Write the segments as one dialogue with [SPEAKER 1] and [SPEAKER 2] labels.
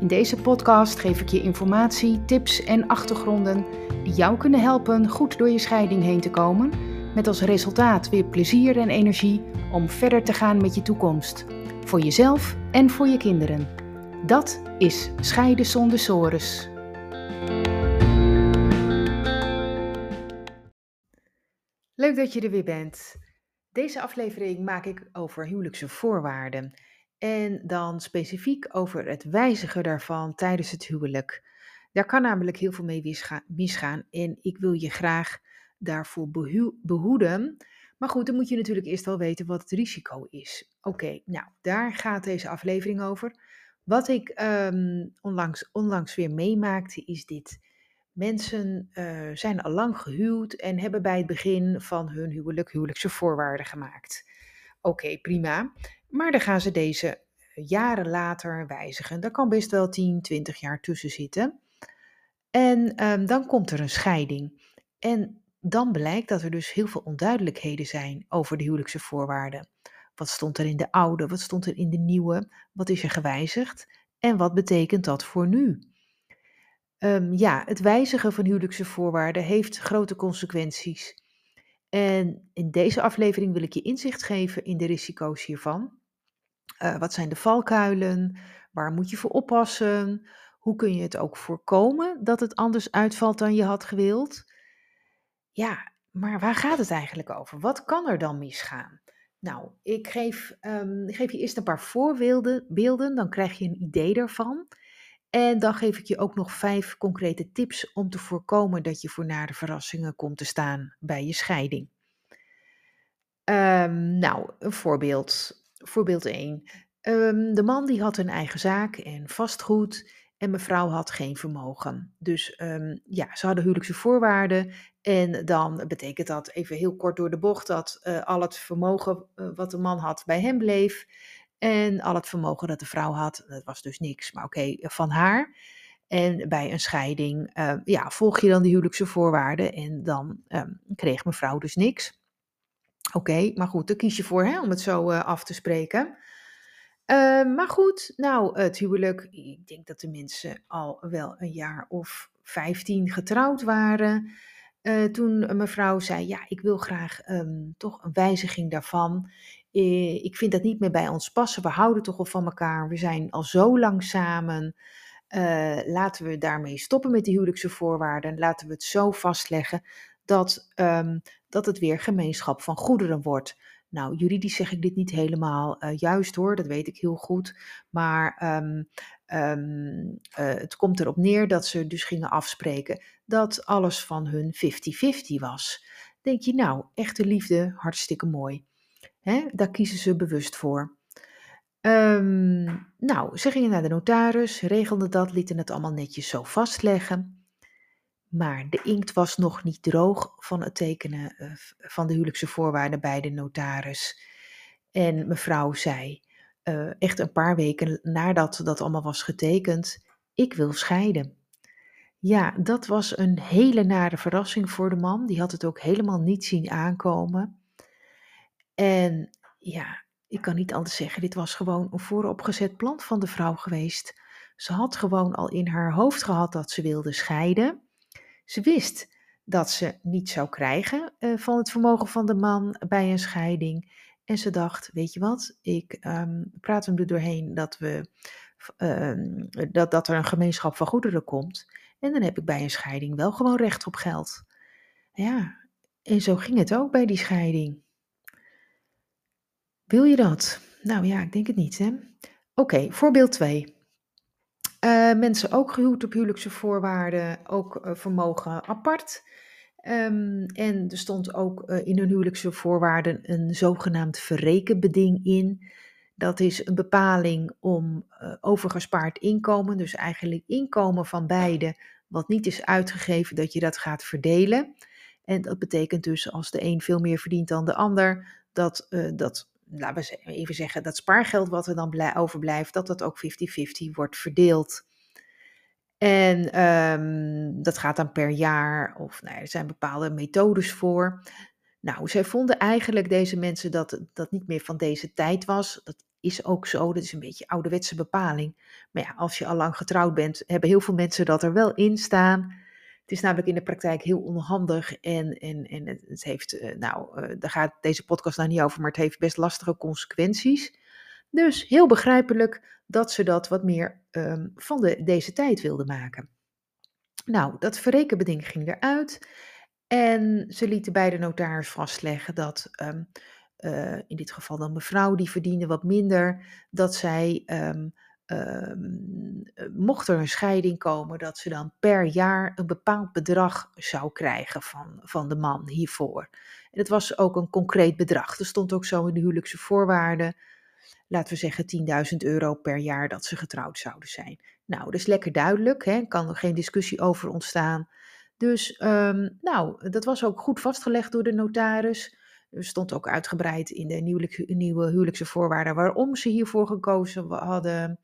[SPEAKER 1] In deze podcast geef ik je informatie, tips en achtergronden die jou kunnen helpen goed door je scheiding heen te komen, met als resultaat weer plezier en energie om verder te gaan met je toekomst, voor jezelf en voor je kinderen. Dat is Scheiden zonder sores. Leuk dat je er weer bent. Deze aflevering maak ik over huwelijkse voorwaarden. En dan specifiek over het wijzigen daarvan tijdens het huwelijk. Daar kan namelijk heel veel mee misgaan en ik wil je graag daarvoor behoeden. Maar goed, dan moet je natuurlijk eerst wel weten wat het risico is. Oké, nou, daar gaat deze aflevering over. Wat ik ehm, onlangs, onlangs weer meemaakte is dit. Mensen uh, zijn al lang gehuwd en hebben bij het begin van hun huwelijk huwelijkse voorwaarden gemaakt. Oké, prima. Maar dan gaan ze deze jaren later wijzigen. Daar kan best wel 10, 20 jaar tussen zitten. En um, dan komt er een scheiding. En dan blijkt dat er dus heel veel onduidelijkheden zijn over de huwelijkse voorwaarden. Wat stond er in de oude? Wat stond er in de nieuwe? Wat is er gewijzigd? En wat betekent dat voor nu? Um, ja, het wijzigen van huwelijkse voorwaarden heeft grote consequenties. En in deze aflevering wil ik je inzicht geven in de risico's hiervan. Uh, wat zijn de valkuilen? Waar moet je voor oppassen? Hoe kun je het ook voorkomen dat het anders uitvalt dan je had gewild? Ja, maar waar gaat het eigenlijk over? Wat kan er dan misgaan? Nou, ik geef, ik geef je eerst een paar voorbeelden, beelden, dan krijg je een idee daarvan. En dan geef ik je ook nog vijf concrete tips om te voorkomen dat je voor nare verrassingen komt te staan bij je scheiding. Um, nou, een voorbeeld. Voorbeeld 1. Ehm, de man die had een eigen zaak en vastgoed en mevrouw had geen vermogen. Dus ehm, ja, ze hadden huwelijkse voorwaarden en dan betekent dat even heel kort door de bocht dat uh, al het vermogen uh, wat de man had bij hem bleef en al het vermogen dat de vrouw had, dat was dus niks, maar oké, okay, van haar. En bij een scheiding, ja, volg je dan de huwelijkse voorwaarden en dan um, kreeg mevrouw dus niks. Oké, maar goed, daar kies je voor hè, om het zo uh, af te spreken. Uh, maar goed, nou, het huwelijk, ik denk dat de mensen al wel een jaar of 15 getrouwd waren. Uh, toen mevrouw zei, ja, ik wil graag um, toch een wijziging daarvan. Ik vind dat niet meer bij ons passen. We houden toch al van elkaar. We zijn al zo lang samen. Laten we daarmee stoppen met die huwelijkse voorwaarden. Laten we het zo vastleggen dat, um, dat het weer gemeenschap van goederen wordt. Nou, juridisch zeg ik dit niet helemaal uh, juist hoor, dat weet ik heel goed. Maar um, um, uh, het komt erop neer dat ze dus gingen afspreken dat alles van hun 50-50 was. Denk je, nou, echte liefde, hartstikke mooi. Hè? Daar kiezen ze bewust voor. Nou, ze gingen naar de notaris, regelden dat, lieten het allemaal netjes zo vastleggen. Maar de inkt was nog niet droog van het tekenen uh, van de huwelijkse voorwaarden bij de notaris. En mevrouw zei, uh, echt een paar weken nadat dat allemaal was getekend, ik wil scheiden. Ja, dat was een hele nare verrassing voor de man. Die had het ook helemaal niet zien aankomen. En ja, ik kan niet anders zeggen, dit was gewoon een vooropgezet plan van de vrouw geweest. Ze had gewoon al in haar hoofd gehad dat ze wilde scheiden. Ze wist dat ze niet zou krijgen uh, van het vermogen van de man bij een scheiding. En ze dacht, weet je wat, ik um, praat hem er doorheen dat, we, uh, dat, dat er een gemeenschap van goederen komt. En dan heb ik bij een scheiding wel gewoon recht op geld. Ja, en zo ging het ook bij die scheiding. Wil je dat? Nou ja, ik denk het niet, hè? Oké, voorbeeld 2. Uh, mensen ook gehuwd op huwelijkse voorwaarden, ook uh, vermogen apart. Um, en er stond ook uh, in hun huwelijkse voorwaarden een zogenaamd verrekenbeding in. Dat is een bepaling om overgespaard inkomen, dus eigenlijk inkomen van beide, wat niet is uitgegeven, dat je dat gaat verdelen. En dat betekent dus als de een veel meer verdient dan de ander, dat, dat laten we even zeggen, dat spaargeld wat er dan overblijft, dat dat ook 50-50 wordt verdeeld. En um, dat gaat dan per jaar, of nou er zijn bepaalde methodes voor. Nou, zij vonden eigenlijk deze mensen dat dat niet meer van deze tijd was. Dat is ook zo, dat is een beetje ouderwetse bepaling. Maar ja, als je al lang getrouwd bent, hebben heel veel mensen dat er wel in staan. Het is namelijk in de praktijk heel onhandig en, en, en het heeft, eh, nou, uh, daar gaat deze podcast nou niet over, maar het heeft best lastige consequenties. Dus heel begrijpelijk dat ze dat wat meer um, van de, deze tijd wilden maken. Nou, dat verrekenbeding ging eruit. En ze lieten bij de notaris vastleggen dat, um, uh, in dit geval dan mevrouw, die verdiende wat minder, dat zij, um, mocht er een scheiding komen, dat ze dan per jaar een bepaald bedrag zou krijgen van, van de man hiervoor. En het was ook een concreet bedrag. Er stond ook zo in de huwelijkse voorwaarden laten we zeggen 10.000 euro per jaar dat ze getrouwd zouden zijn. Nou, dat is lekker duidelijk, hè? kan er geen discussie over ontstaan. Dus um, nou, dat was ook goed vastgelegd door de notaris. Er stond ook uitgebreid in de nieuwe, huwelijkse voorwaarden waarom ze hiervoor gekozen hadden.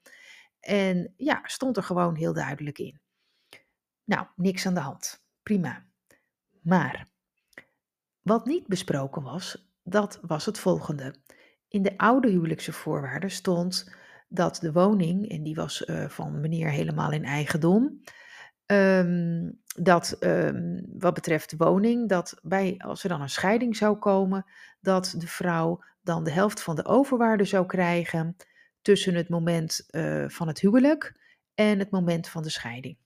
[SPEAKER 1] En ja, stond er gewoon heel duidelijk in. Nou, niks aan de hand. Prima. Maar wat niet besproken was, dat was het volgende. In de oude huwelijkse voorwaarden stond dat de woning, en die was uh, van meneer helemaal in eigendom, um, dat um, wat betreft woning, dat bij, als er dan een scheiding zou komen, dat de vrouw dan de helft van de overwaarde zou krijgen tussen het moment uh, van het huwelijk en het moment van de scheiding.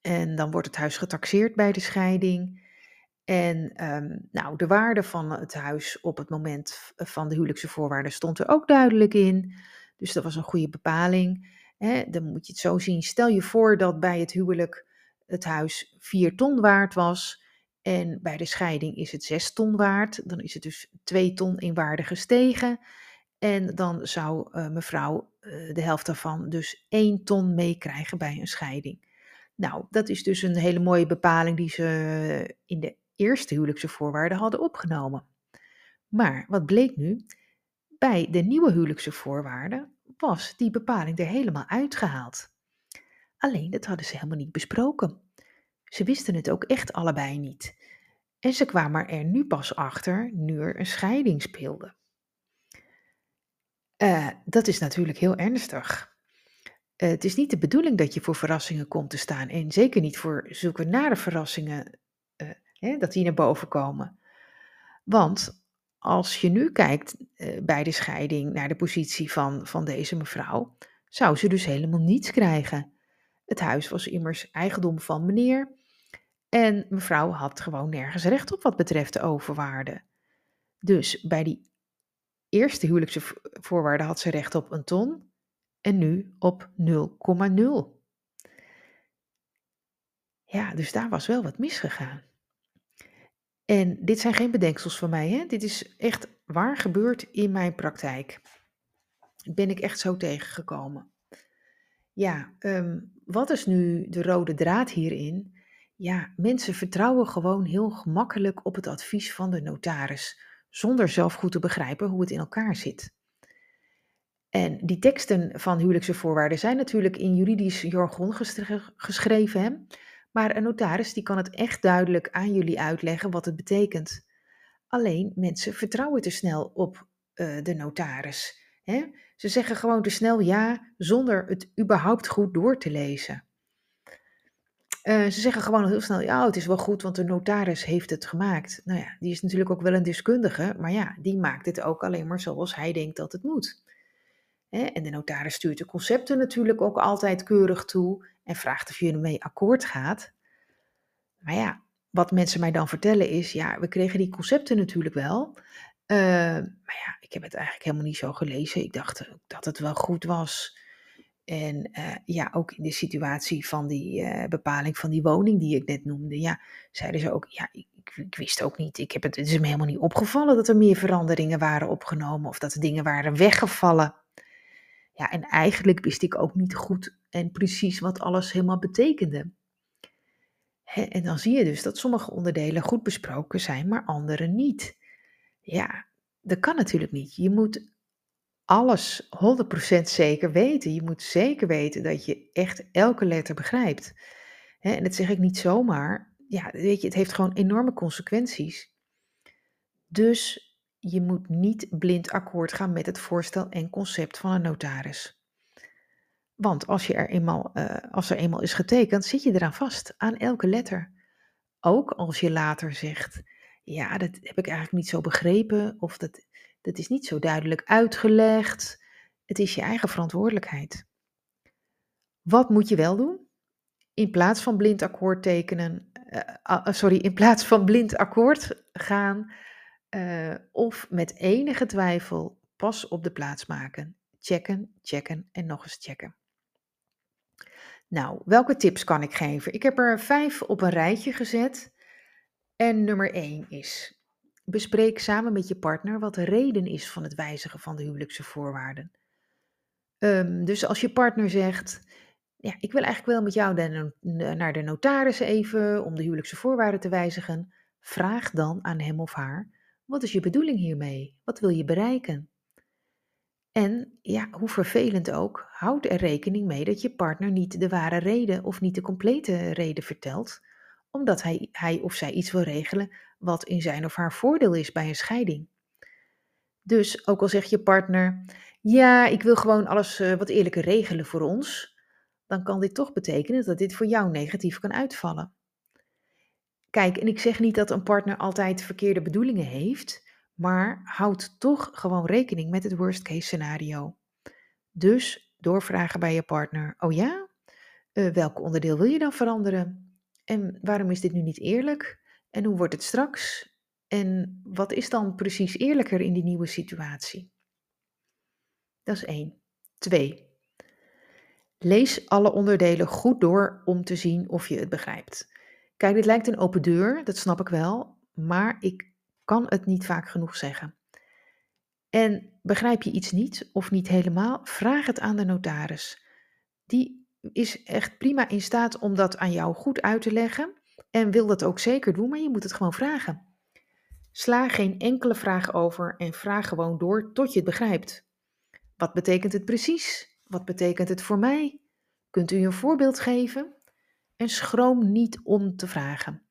[SPEAKER 1] En dan wordt het huis getaxeerd bij de scheiding. En um, nou, de waarde van het huis op het moment van de huwelijkse voorwaarden stond er ook duidelijk in. Dus dat was een goede bepaling. Hè, dan moet je het zo zien. Stel je voor dat bij het huwelijk het huis 4 ton waard was. En bij de scheiding is het 6 ton waard. Dan is het dus 2 ton in waarde gestegen. En dan zou uh, mevrouw uh, de helft daarvan dus 1 ton meekrijgen bij een scheiding. Nou, dat is dus een hele mooie bepaling die ze in de eerste huwelijkse voorwaarden hadden opgenomen. Maar wat bleek nu? Bij de nieuwe huwelijkse voorwaarden was die bepaling er helemaal uitgehaald. Alleen dat hadden ze helemaal niet besproken. Ze wisten het ook echt allebei niet. En ze kwamen er nu pas achter nu er een scheiding speelde. Uh, dat is natuurlijk heel ernstig. Uh, het is niet de bedoeling dat je voor verrassingen komt te staan. En zeker niet voor zulke nare verrassingen hè, dat die naar boven komen. Want als je nu kijkt uh, bij de scheiding naar de positie van, van deze mevrouw, zou ze dus helemaal niets krijgen. Het huis was immers eigendom van meneer en mevrouw had gewoon nergens recht op wat betreft de overwaarde. Dus bij die eerste huwelijkse voorwaarde had ze recht op een ton en nu op 0,0. Ja, dus daar was wel wat misgegaan. En dit zijn geen bedenksels van mij, hè? dit is echt waar gebeurd in mijn praktijk. Ben ik echt zo tegengekomen. Ja, um, wat is nu de rode draad hierin? Ja, mensen vertrouwen gewoon heel gemakkelijk op het advies van de notaris, zonder zelf goed te begrijpen hoe het in elkaar zit. En die teksten van huwelijkse voorwaarden zijn natuurlijk in juridisch jargon geschreven. Hè? Maar een notaris die kan het echt duidelijk aan jullie uitleggen wat het betekent. Alleen mensen vertrouwen te snel op uh, de notaris. Hè? Ze zeggen gewoon te snel ja, zonder het überhaupt goed door te lezen. Uh, ze zeggen gewoon heel snel, ja, het is wel goed, want de notaris heeft het gemaakt. Nou ja, die is natuurlijk ook wel een deskundige, maar ja, die maakt het ook alleen maar zoals hij denkt dat het moet. Hè? En de notaris stuurt de concepten natuurlijk ook altijd keurig toe en vraagt of je ermee akkoord gaat. Maar ja, wat mensen mij dan vertellen is, ja, we kregen die concepten natuurlijk wel. Uh, maar ja, ik heb het eigenlijk helemaal niet zo gelezen. Ik dacht dat het wel goed was. En uh, ja, ook in de situatie van die uh, bepaling van die woning die ik net noemde, ja, zeiden ze ook, ja, ik, ik, wist ook niet, ik heb het, het is me helemaal niet opgevallen dat er meer veranderingen waren opgenomen of dat er dingen waren weggevallen. Ja, en eigenlijk wist ik ook niet goed en precies wat alles helemaal betekende. En dan zie je dus dat sommige onderdelen goed besproken zijn, maar andere niet. Ja, dat kan natuurlijk niet. Je moet alles 100% zeker weten. Je moet zeker weten dat je echt elke letter begrijpt. En dat zeg ik niet zomaar. Ja, weet je, het heeft gewoon enorme consequenties. Dus je moet niet blind akkoord gaan met het voorstel en concept van een notaris. Want als, je er eenmaal, uh, als er eenmaal is getekend, zit je eraan vast, aan elke letter. Ook als je later zegt, ja, dat heb ik eigenlijk niet zo begrepen, of dat, dat is niet zo duidelijk uitgelegd. Het is je eigen verantwoordelijkheid. Wat moet je wel doen? In plaats van blind akkoord tekenen, uh, sorry, in plaats van blind akkoord gaan, uh, of met enige twijfel pas op de plaats maken. Checken, checken en nog eens checken. Nou, welke tips kan ik geven? Ik heb er vijf op een rijtje gezet. En nummer één is: bespreek samen met je partner wat de reden is van het wijzigen van de huwelijkse voorwaarden. Um, dus als je partner zegt: ja, ik wil eigenlijk wel met jou de, naar de notaris even om de huwelijkse voorwaarden te wijzigen, vraag dan aan hem of haar: wat is je bedoeling hiermee? Wat wil je bereiken? En ja, hoe vervelend ook, houd er rekening mee dat je partner niet de ware reden of niet de complete reden vertelt, omdat hij, hij of zij iets wil regelen wat in zijn of haar voordeel is bij een scheiding. Dus ook al zegt je partner, ja, ik wil gewoon alles uh, wat eerlijker regelen voor ons, dan kan dit toch betekenen dat dit voor jou negatief kan uitvallen. Kijk, en ik zeg niet dat een partner altijd verkeerde bedoelingen heeft, maar houd toch gewoon rekening met het worst case scenario. Dus doorvragen bij je partner: Oh ja, uh, welk onderdeel wil je dan veranderen? En waarom is dit nu niet eerlijk? En hoe wordt het straks? En wat is dan precies eerlijker in die nieuwe situatie? Dat is één. Twee. Lees alle onderdelen goed door om te zien of je het begrijpt. Kijk, dit lijkt een open deur, dat snap ik wel, maar ik kan het niet vaak genoeg zeggen. En begrijp je iets niet of niet helemaal, vraag het aan de notaris. Die is echt prima in staat om dat aan jou goed uit te leggen en wil dat ook zeker doen, maar je moet het gewoon vragen. Sla geen enkele vraag over en vraag gewoon door tot je het begrijpt. Wat betekent het precies? Wat betekent het voor mij? Kunt u een voorbeeld geven? En schroom niet om te vragen.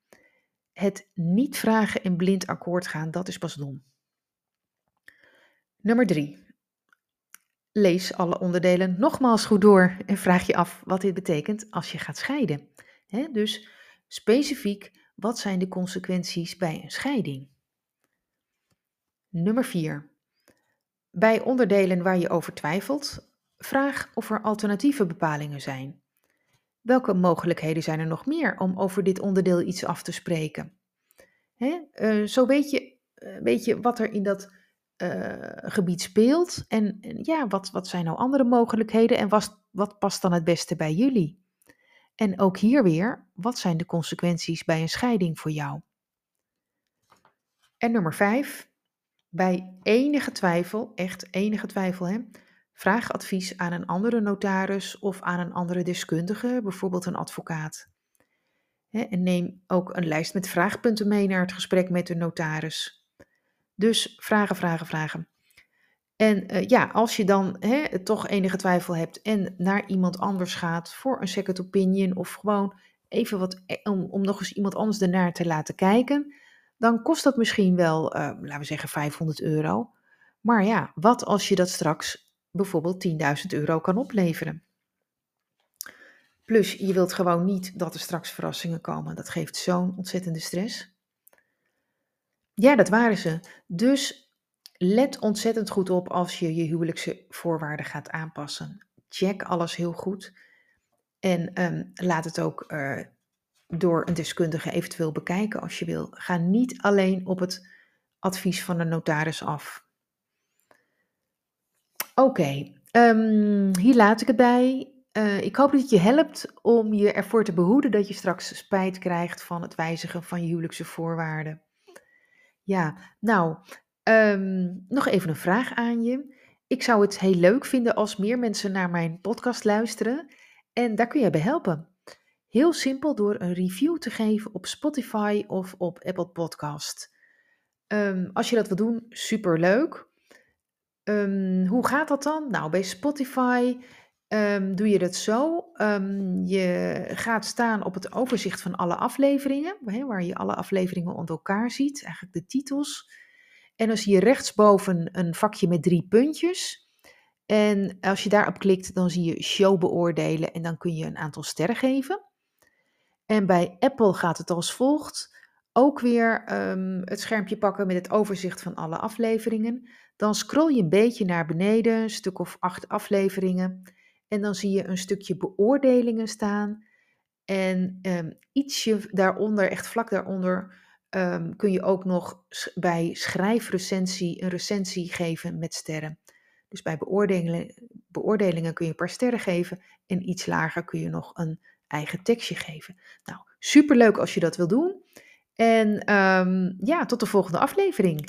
[SPEAKER 1] Het niet vragen en blind akkoord gaan, dat is pas dom. Nummer 3. Lees alle onderdelen nogmaals goed door en vraag je af wat dit betekent als je gaat scheiden. dus specifiek, wat zijn de consequenties bij een scheiding? Nummer 4. Bij onderdelen waar je over twijfelt, vraag of er alternatieve bepalingen zijn. Welke mogelijkheden zijn er nog meer om over dit onderdeel iets af te spreken? Hè? Uh, zo weet je, uh, weet je wat er in dat uh, gebied speelt en, en, ja, wat, wat zijn nou andere mogelijkheden en was, wat past dan het beste bij jullie? En ook hier weer, wat zijn de consequenties bij een scheiding voor jou? En nummer vijf, bij enige twijfel, echt enige twijfel, hè, Vraag advies aan een andere notaris of aan een andere deskundige, bijvoorbeeld een advocaat. En neem ook een lijst met vraagpunten mee naar het gesprek met de notaris. Dus vragen, vragen, vragen. En uh, ja, als je dan hè, toch enige twijfel hebt en naar iemand anders gaat voor een second opinion of gewoon even wat e-, om, nog eens iemand anders ernaar te laten kijken, dan kost dat misschien wel, uh, laten we zeggen, 500 euro. Maar ja, wat als je dat straks bijvoorbeeld 10.000 euro kan opleveren. Plus, je wilt gewoon niet dat er straks verrassingen komen. Dat geeft zo'n ontzettende stress. Ja, dat waren ze. Dus let ontzettend goed op als je je huwelijkse voorwaarden gaat aanpassen. Check alles heel goed. En um, laat het ook uh, door een deskundige eventueel bekijken als je wil. Ga niet alleen op het advies van de notaris af. Oké, ehm, hier laat ik het bij. Uh, ik hoop dat het je helpt om je ervoor te behoeden dat je straks spijt krijgt van het wijzigen van je huwelijkse voorwaarden. Ja, nou, um, nog even een vraag aan je. Ik zou het heel leuk vinden als meer mensen naar mijn podcast luisteren en daar kun je bij helpen. Heel simpel door een review te geven op Spotify of op Apple Podcast. Ehm, als je dat wil doen, super Ehm, hoe gaat dat dan? Nou, bij Spotify Ehm, doe je dat zo. Ehm, je gaat staan op het overzicht van alle afleveringen, waar je alle afleveringen onder elkaar ziet, eigenlijk de titels. En dan zie je rechtsboven een vakje met drie puntjes. En als je daarop klikt, dan zie je show beoordelen en dan kun je een aantal sterren geven. En bij Apple gaat het als volgt. Ook weer het schermpje pakken met het overzicht van alle afleveringen. Dan scroll je een beetje naar beneden, een stuk of acht afleveringen. En dan zie je een stukje beoordelingen staan. En um, ietsje daaronder, echt vlak daaronder, um, kun je ook nog bij schrijfrecensie een recensie geven met sterren. Dus bij beoordelingen, beoordelingen kun je een paar sterren geven en iets lager kun je nog een eigen tekstje geven. Nou, superleuk als je dat wil doen. En um, ja, tot de volgende aflevering.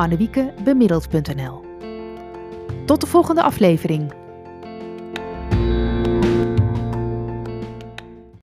[SPEAKER 1] annewiekebemiddeld.nl. Tot de volgende aflevering.